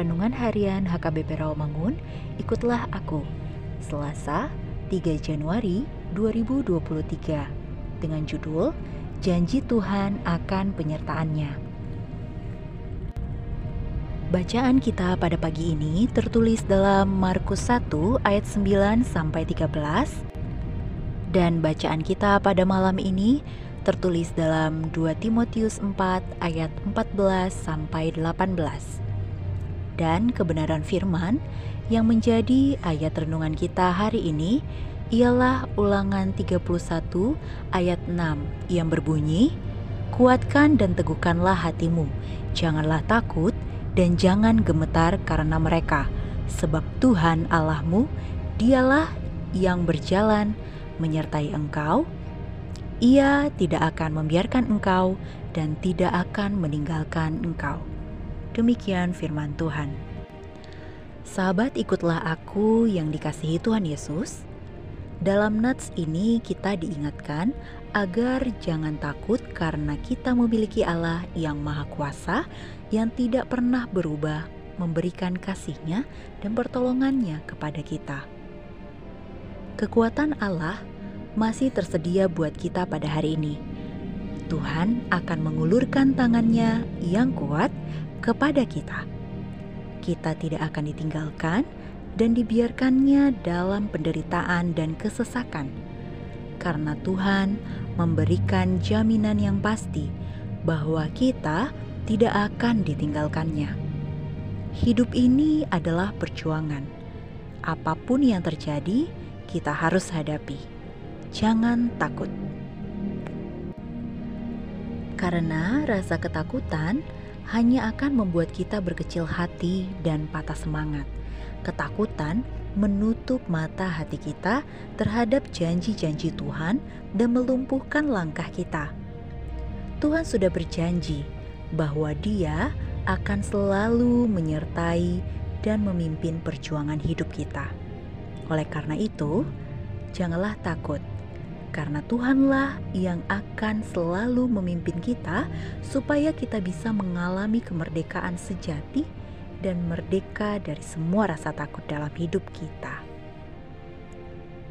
Renungan Harian HKBP Rawamangun, ikutlah aku. Selasa, 3 Januari 2023 dengan judul Janji Tuhan akan penyertaannya. Bacaan kita pada pagi ini tertulis dalam Markus 1 ayat 9 sampai 13 dan bacaan kita pada malam ini tertulis dalam 2 Timotius 4 ayat 14 sampai 18 dan kebenaran firman yang menjadi ayat renungan kita hari ini ialah ulangan 31 ayat 6 yang berbunyi Kuatkan dan teguhkanlah hatimu, janganlah takut dan jangan gemetar karena mereka, sebab Tuhan Allahmu, dialah yang berjalan menyertai engkau. Ia tidak akan membiarkan engkau dan tidak akan meninggalkan engkau. Demikian firman Tuhan. Sahabat, ikutlah aku yang dikasihi Tuhan Yesus. Dalam nats ini kita diingatkan agar jangan takut karena kita memiliki Allah yang Maha Kuasa yang tidak pernah berubah memberikan kasihnya dan pertolongannya kepada kita. Kekuatan Allah masih tersedia buat kita pada hari ini. Tuhan akan mengulurkan tangannya yang kuat kepada kita. Kita tidak akan ditinggalkan dan dibiarkannya dalam penderitaan dan kesesakan, karena Tuhan memberikan jaminan yang pasti bahwa kita tidak akan ditinggalkannya. Hidup ini adalah perjuangan. Apa pun yang terjadi, kita harus hadapi. Jangan takut, karena rasa ketakutan hanya akan membuat kita berkecil hati dan patah semangat. Ketakutan menutup mata hati kita terhadap janji-janji Tuhan dan melumpuhkan langkah kita. Tuhan sudah berjanji bahwa Dia akan selalu menyertai dan memimpin perjuangan hidup kita. Oleh karena itu, janganlah takut, karena Tuhanlah yang akan selalu memimpin kita, supaya kita bisa mengalami kemerdekaan sejati dan merdeka dari semua rasa takut dalam hidup kita.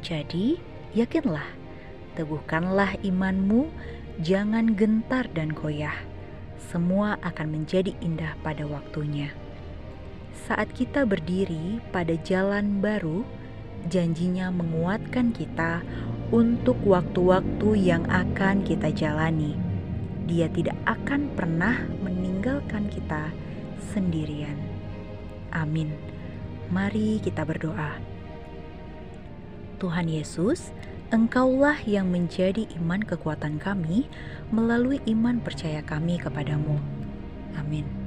Jadi, yakinlah, teguhkanlah imanmu, jangan gentar dan goyah. Semua akan menjadi indah pada waktunya. Saat kita berdiri pada jalan baru, janjinya menguatkan kita untuk waktu-waktu yang akan kita jalani. Dia tidak akan pernah meninggalkan kita sendirian. Amin. Mari kita berdoa. Tuhan Yesus, Engkaulah yang menjadi iman kekuatan kami melalui iman percaya kami kepadamu. Amin.